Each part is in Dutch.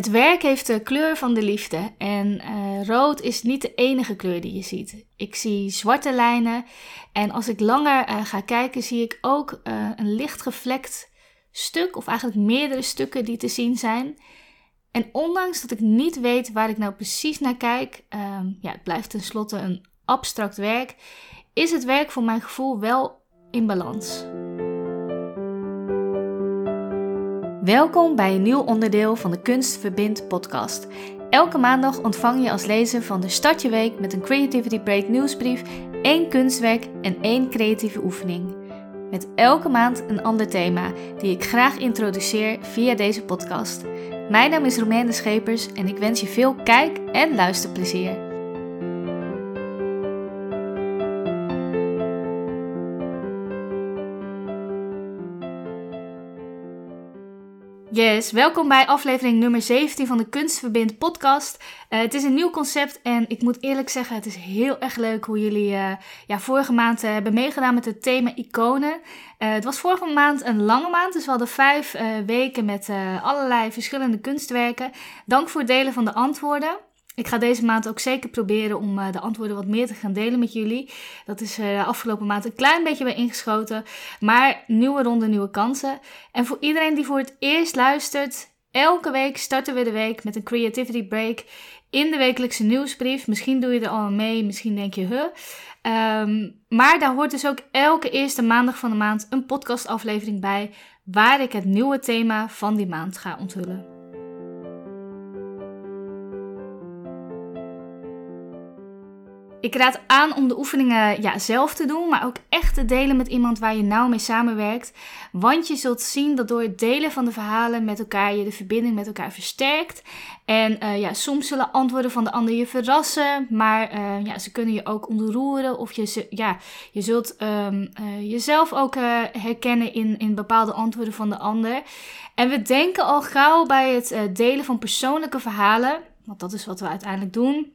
Het werk heeft de kleur van de liefde en uh, rood is niet de enige kleur die je ziet. Ik zie zwarte lijnen en als ik langer uh, ga kijken zie ik ook uh, een licht gevlekt stuk of eigenlijk meerdere stukken die te zien zijn. En ondanks dat ik niet weet waar ik nou precies naar kijk, ehm, ja, het blijft tenslotte een abstract werk, is het werk voor mijn gevoel wel in balans. Welkom bij een nieuw onderdeel van de Kunst Verbind podcast. Elke maandag ontvang je als lezer van de Start Je Week met een Creativity Break nieuwsbrief, één kunstwerk en één creatieve oefening. Met elke maand een ander thema die ik graag introduceer via deze podcast. Mijn naam is Romaine Schepers en ik wens je veel kijk- en luisterplezier. Yes, welkom bij aflevering nummer 17 van de Kunstverbind podcast. Uh, het is een nieuw concept en ik moet eerlijk zeggen, het is heel erg leuk hoe jullie uh, ja, vorige maand uh, hebben meegedaan met het thema iconen. het was vorige maand een lange maand, dus we hadden vijf weken met allerlei verschillende kunstwerken. Dank voor het delen van de antwoorden. Ik ga deze maand ook zeker proberen om uh, de antwoorden wat meer te gaan delen met jullie. Dat is uh, de afgelopen maand een klein beetje bij ingeschoten. Maar nieuwe ronde, nieuwe kansen. En voor iedereen die voor het eerst luistert, elke week starten we de week met een creativity break in de wekelijkse nieuwsbrief. Misschien doe je er al mee, misschien denk je, huh. Um, maar daar hoort dus ook elke eerste maandag van de maand een podcastaflevering bij, waar ik het nieuwe thema van die maand ga onthullen. Ik raad aan om de oefeningen ja, zelf te doen, maar ook echt te delen met iemand waar je nauw mee samenwerkt. Want je zult zien dat door het delen van de verhalen met elkaar je de verbinding met elkaar versterkt. En uh, ja, soms zullen antwoorden van de ander je verrassen, maar uh, ja, ze kunnen je ook ontroeren. Of je, ja, je zult um, uh, jezelf ook herkennen in, in bepaalde antwoorden van de ander. En we denken al gauw bij het delen van persoonlijke verhalen, want dat is wat we uiteindelijk doen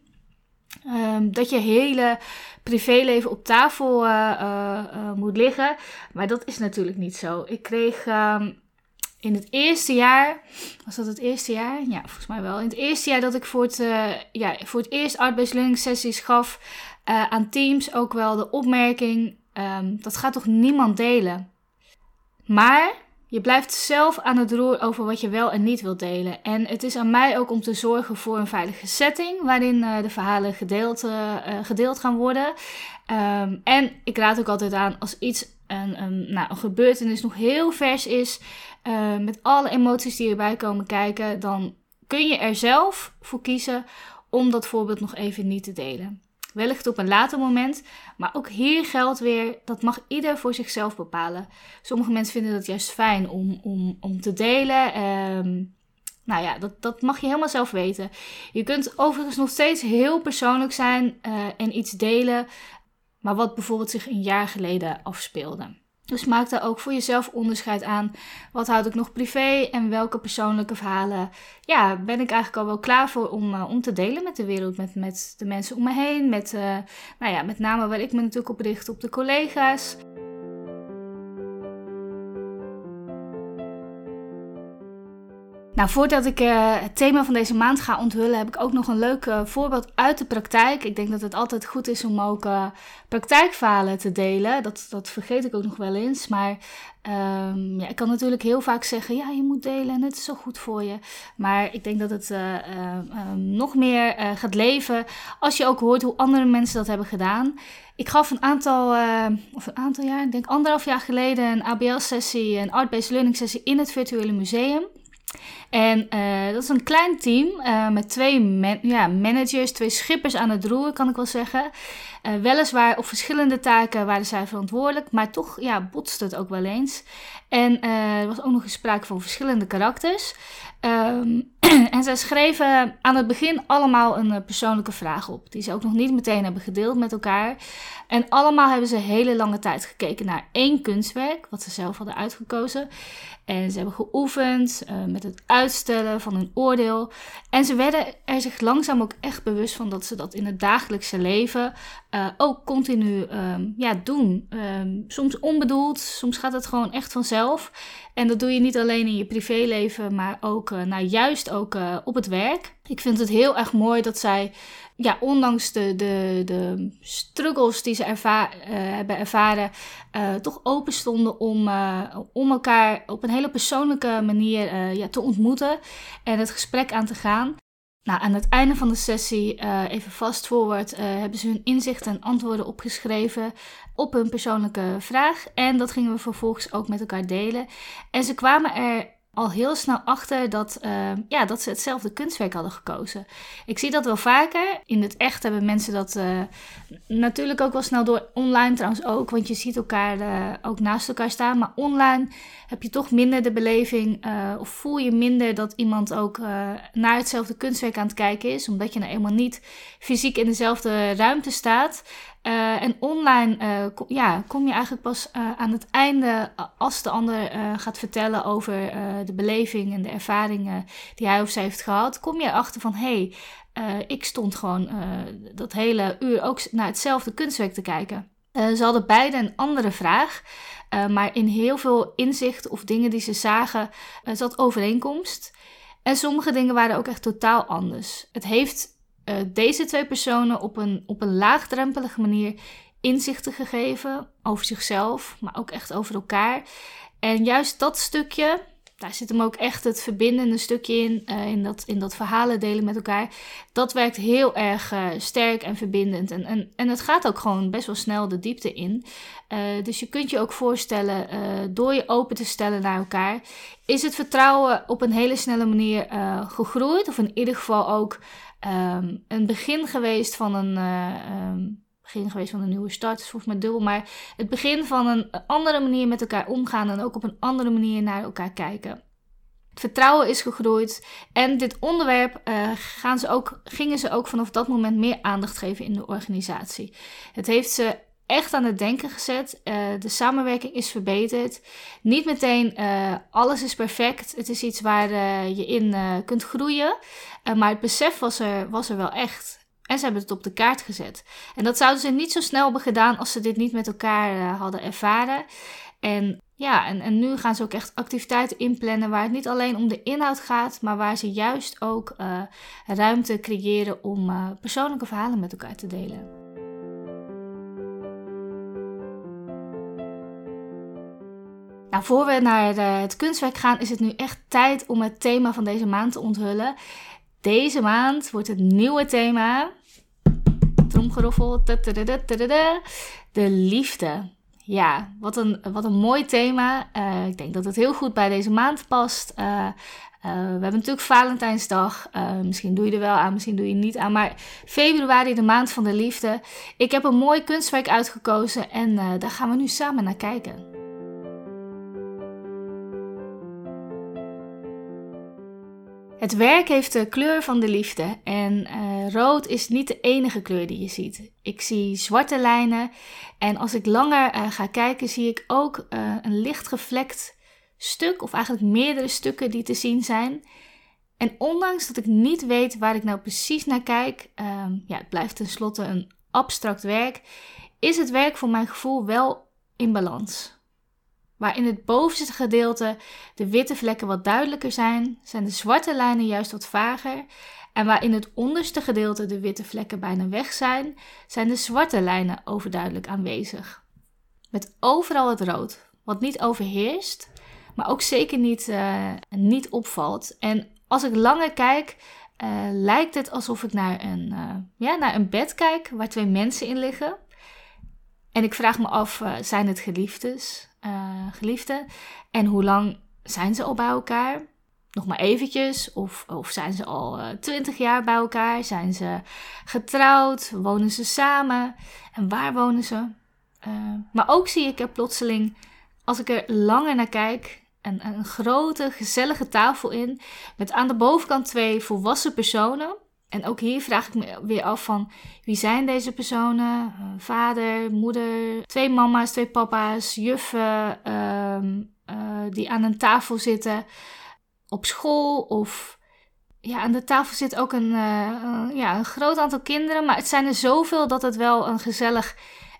Um, dat je hele privéleven op tafel uh, uh, uh, moet liggen. Maar dat is natuurlijk niet zo. Ik kreeg um, in het eerste jaar. Was dat het eerste jaar? Ja, volgens mij wel. In het eerste jaar dat ik voor het, ja, voor het eerst art-based sessies gaf aan teams ook wel de opmerking: um, dat gaat toch niemand delen? Maar je blijft zelf aan het roer over wat je wel en niet wilt delen. En het is aan mij ook om te zorgen voor een veilige setting waarin uh, de verhalen gedeeld, uh, gedeeld gaan worden. Um, en ik raad ook altijd aan als iets, een, een, nou, gebeurtenis nog heel vers is, met alle emoties die erbij komen kijken, dan kun je er zelf voor kiezen om dat voorbeeld nog even niet te delen. Wellicht op een later moment. Maar ook hier geldt weer, dat mag ieder voor zichzelf bepalen. Sommige mensen vinden dat juist fijn om, om, om te delen. Um, nou ja, dat, dat mag je helemaal zelf weten. Je kunt overigens nog steeds heel persoonlijk zijn uh, en iets delen. Maar wat bijvoorbeeld zich een jaar geleden afspeelde. Dus maak daar ook voor jezelf onderscheid aan. Wat houd ik nog privé en welke persoonlijke verhalen ja, ben ik eigenlijk al wel klaar voor om, uh, om te delen met de wereld, met, met de mensen om me heen. Met, uh, nou ja, met name waar ik me natuurlijk op richt, op de collega's. Nou, voordat ik uh, het thema van deze maand ga onthullen, heb ik ook nog een leuk uh, voorbeeld uit de praktijk. Ik denk dat het altijd goed is om ook uh, te delen. Dat, dat vergeet ik ook nog wel eens. Maar um, ja, ik kan natuurlijk heel vaak zeggen, ja, je moet delen en het is zo goed voor je. Maar ik denk dat het nog meer gaat leven als je ook hoort hoe andere mensen dat hebben gedaan. Ik gaf een aantal, of een aantal jaar, ik denk anderhalf jaar geleden, een ABL-sessie, een Art-Based Learning sessie in het Virtuele Museum. En uh, dat is een klein team uh, met twee ja, managers, twee schippers aan het roer, kan ik wel zeggen. Uh, weliswaar op verschillende taken waren zij verantwoordelijk, maar toch ja, botste het ook wel eens. En er was ook nog eens sprake van verschillende karakters. Um, en zij schreven aan het begin allemaal een persoonlijke vraag op, die ze ook nog niet meteen hebben gedeeld met elkaar. En allemaal hebben ze hele lange tijd gekeken naar één kunstwerk, wat ze zelf hadden uitgekozen. En ze hebben geoefend uh, met het uitstellen van hun oordeel. En ze werden er zich langzaam ook echt bewust van dat ze dat in het dagelijkse leven uh, ook continu um, ja, doen. Um, soms onbedoeld, soms gaat het gewoon echt vanzelf. En dat doe je niet alleen in je privéleven, maar ook uh, nou, juist ook op het werk. Ik vind het heel erg mooi dat zij ja, ondanks de, de, de struggles die ze erva uh, hebben ervaren, uh, toch open stonden om, om elkaar op een hele persoonlijke manier ja, te ontmoeten en het gesprek aan te gaan. Nou, aan het einde van de sessie, even fast forward, hebben ze hun inzichten en antwoorden opgeschreven op hun persoonlijke vraag. En dat gingen we vervolgens ook met elkaar delen. En ze kwamen er al heel snel achter dat, uh, ja, dat ze hetzelfde kunstwerk hadden gekozen. Ik zie dat wel vaker. In het echt hebben mensen dat uh, natuurlijk ook wel snel door. Online trouwens ook, want je ziet elkaar uh, ook naast elkaar staan. Maar online heb je toch minder de beleving of voel je minder dat iemand ook naar hetzelfde kunstwerk aan het kijken is. Omdat je nou eenmaal niet fysiek in dezelfde ruimte staat. Uh, en online uh, kom, ja, kom je eigenlijk pas uh, aan het einde, als de ander gaat vertellen over de beleving en de ervaringen die hij of zij heeft gehad, kom je erachter van hé, hey, ik stond gewoon dat hele uur ook naar hetzelfde kunstwerk te kijken. ze hadden beide een andere vraag, maar in heel veel inzichten of dingen die ze zagen zat overeenkomst. En sommige dingen waren ook echt totaal anders. Het heeft uh, deze twee personen op een, op een laagdrempelige manier inzichten gegeven over zichzelf, maar ook echt over elkaar. En juist dat stukje, daar zit hem ook echt het verbindende stukje in, uh, in, dat, in dat verhalen delen met elkaar. Dat werkt heel erg uh, sterk en verbindend. En, en, en het gaat ook gewoon best wel snel de diepte in. Uh, dus je kunt je ook voorstellen, door je open te stellen naar elkaar, is het vertrouwen op een hele snelle manier gegroeid. Of in ieder geval ook um, een begin geweest van een. Uh, begin geweest van een nieuwe start, is volgens mij dubbel. Maar het begin van een andere manier met elkaar omgaan en ook op een andere manier naar elkaar kijken. Het vertrouwen is gegroeid en dit onderwerp uh, gaan ze ook, gingen ze ook vanaf dat moment meer aandacht geven in de organisatie. Het heeft ze echt aan het denken gezet. Uh, de samenwerking is verbeterd. Niet meteen uh, alles is perfect. Het is iets waar je in kunt groeien. maar het besef was er, was er wel echt. En ze hebben het op de kaart gezet. En dat zouden ze niet zo snel hebben gedaan als ze dit niet met elkaar hadden ervaren. En ja, en, en nu gaan ze ook echt activiteiten inplannen waar het niet alleen om de inhoud gaat, maar waar ze juist ook ruimte creëren om persoonlijke verhalen met elkaar te delen. Nou, voor we naar eh, het kunstwerk gaan, is het nu echt tijd om het thema van deze maand te onthullen. Deze maand wordt het nieuwe thema. Tromgeroffel. De liefde. Ja, wat een, wat een mooi thema. Uh, ik denk dat het heel goed bij deze maand past. Uh, we hebben natuurlijk Valentijnsdag. misschien doe je er wel aan, misschien doe je niet aan. Maar februari, de maand van de liefde. Ik heb een mooi kunstwerk uitgekozen en daar gaan we nu samen naar kijken. Het werk heeft de kleur van de liefde en uh, rood is niet de enige kleur die je ziet. Ik zie zwarte lijnen en als ik langer uh, ga kijken zie ik ook uh, een licht gevlekt stuk of eigenlijk meerdere stukken die te zien zijn. En ondanks dat ik niet weet waar ik nou precies naar kijk, ehm, ja, het blijft tenslotte een abstract werk, is het werk voor mijn gevoel wel in balans. Waar in het bovenste gedeelte de witte vlekken wat duidelijker zijn, zijn de zwarte lijnen juist wat vager. En waar in het onderste gedeelte de witte vlekken bijna weg zijn, zijn de zwarte lijnen overduidelijk aanwezig. Met overal het rood, wat niet overheerst, maar ook zeker niet, uh, niet opvalt. En als ik langer kijk, uh, lijkt het alsof ik naar een, uh, ja, naar een bed kijk waar twee mensen in liggen. En ik vraag me af, zijn het geliefdes? Uh, geliefden. En hoe lang zijn ze al bij elkaar? Nog maar eventjes. Of, of zijn ze al eh, twintig jaar bij elkaar? Zijn ze getrouwd? Wonen ze samen? En waar wonen ze? Uh, maar ook zie ik er plotseling, als ik er langer naar kijk, een, een grote, gezellige tafel in. Met aan de bovenkant twee volwassen personen. En ook hier vraag ik me weer af van wie zijn deze personen? Uh, vader, moeder, twee mama's, twee papa's, juffen ehm, uh, die aan een tafel zitten op school of ja, aan de tafel zit ook een, uh, ja, een groot aantal kinderen, maar het zijn er zoveel dat het wel een gezellig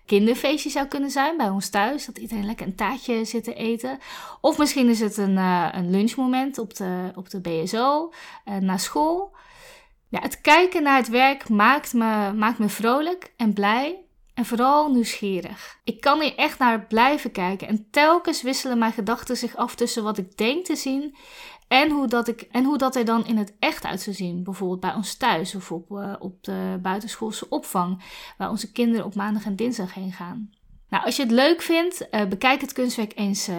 kinderfeestje zou kunnen zijn bij ons thuis. Dat iedereen lekker een taartje zit te eten. Of misschien is het een, een lunchmoment op de, op de BSO, uh, na school. Het kijken naar het werk maakt me, maakt me vrolijk en blij. En vooral nieuwsgierig. Ik kan hier echt naar blijven kijken. En telkens wisselen mijn gedachten zich af tussen wat ik denk te zien en hoe, dat ik, en hoe dat er dan in het echt uit zou zien. Bijvoorbeeld bij ons thuis of op, uh, op de buitenschoolse opvang, waar onze kinderen op maandag en dinsdag heen gaan. Nou, als je het leuk vindt, uh, bekijk het kunstwerk eens uh,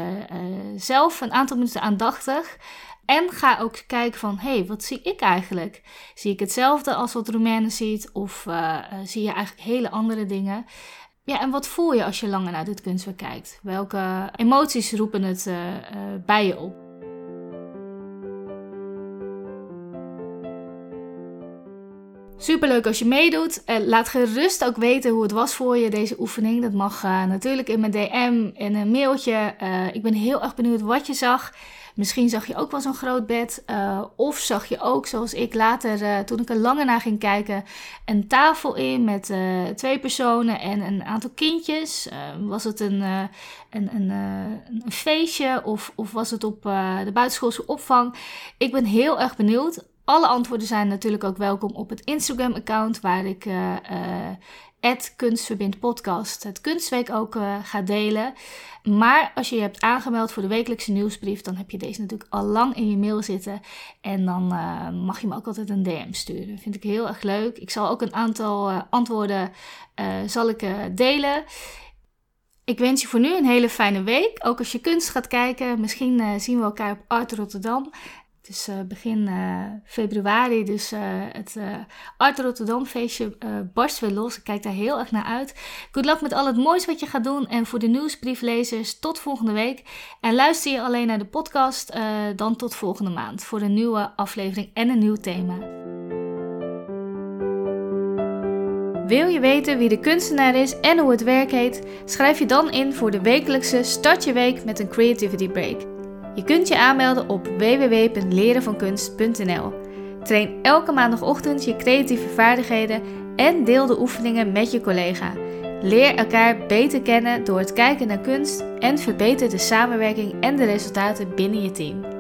zelf een aantal minuten aandachtig. En ga ook kijken van, hé, hey, wat zie ik eigenlijk? Zie ik hetzelfde als wat Romaine ziet? Of zie je eigenlijk hele andere dingen? Ja, en wat voel je als je langer naar dit kunstwerk kijkt? Welke emoties roepen het bij je op? Superleuk als je meedoet. Uh, laat gerust ook weten hoe het was voor je, deze oefening. Dat mag uh, natuurlijk in mijn DM en een mailtje. Uh, ik ben heel erg benieuwd wat je zag. Misschien zag je ook wel zo'n groot bed. of zag je ook, zoals ik later, toen ik er langer naar ging kijken, een tafel in met twee personen en een aantal kindjes. was het een, een, een, een, feestje of, of was het op de buitenschoolse opvang? Ik ben heel erg benieuwd. Alle antwoorden zijn natuurlijk ook welkom op het Instagram-account waar ik uh, uh, kunstverbindpodcast het kunstweek ook uh, ga delen. Maar als je je hebt aangemeld voor de wekelijkse nieuwsbrief, dan heb je deze natuurlijk al lang in je mail zitten. En dan mag je me ook altijd een DM sturen. Vind ik heel erg leuk. Ik zal ook een aantal antwoorden zal ik, delen. Ik wens je voor nu een hele fijne week. Ook als je kunst gaat kijken. Misschien zien we elkaar op Art Rotterdam. Het is uh, begin uh, februari, dus uh, het Art Rotterdam feestje barst weer los. Ik kijk daar heel erg naar uit. Good luck met al het moois wat je gaat doen. En voor de nieuwsbrieflezers, tot volgende week. En luister je alleen naar de podcast, dan tot volgende maand. Voor een nieuwe aflevering en een nieuw thema. Wil je weten wie de kunstenaar is en hoe het werk heet? Schrijf je dan in voor de wekelijkse Start je week met een Creativity Break. Je kunt je aanmelden op www.lerenvankunst.nl. Train elke maandagochtend je creatieve vaardigheden en deel de oefeningen met je collega. Leer elkaar beter kennen door het kijken naar kunst en verbeter de samenwerking en de resultaten binnen je team.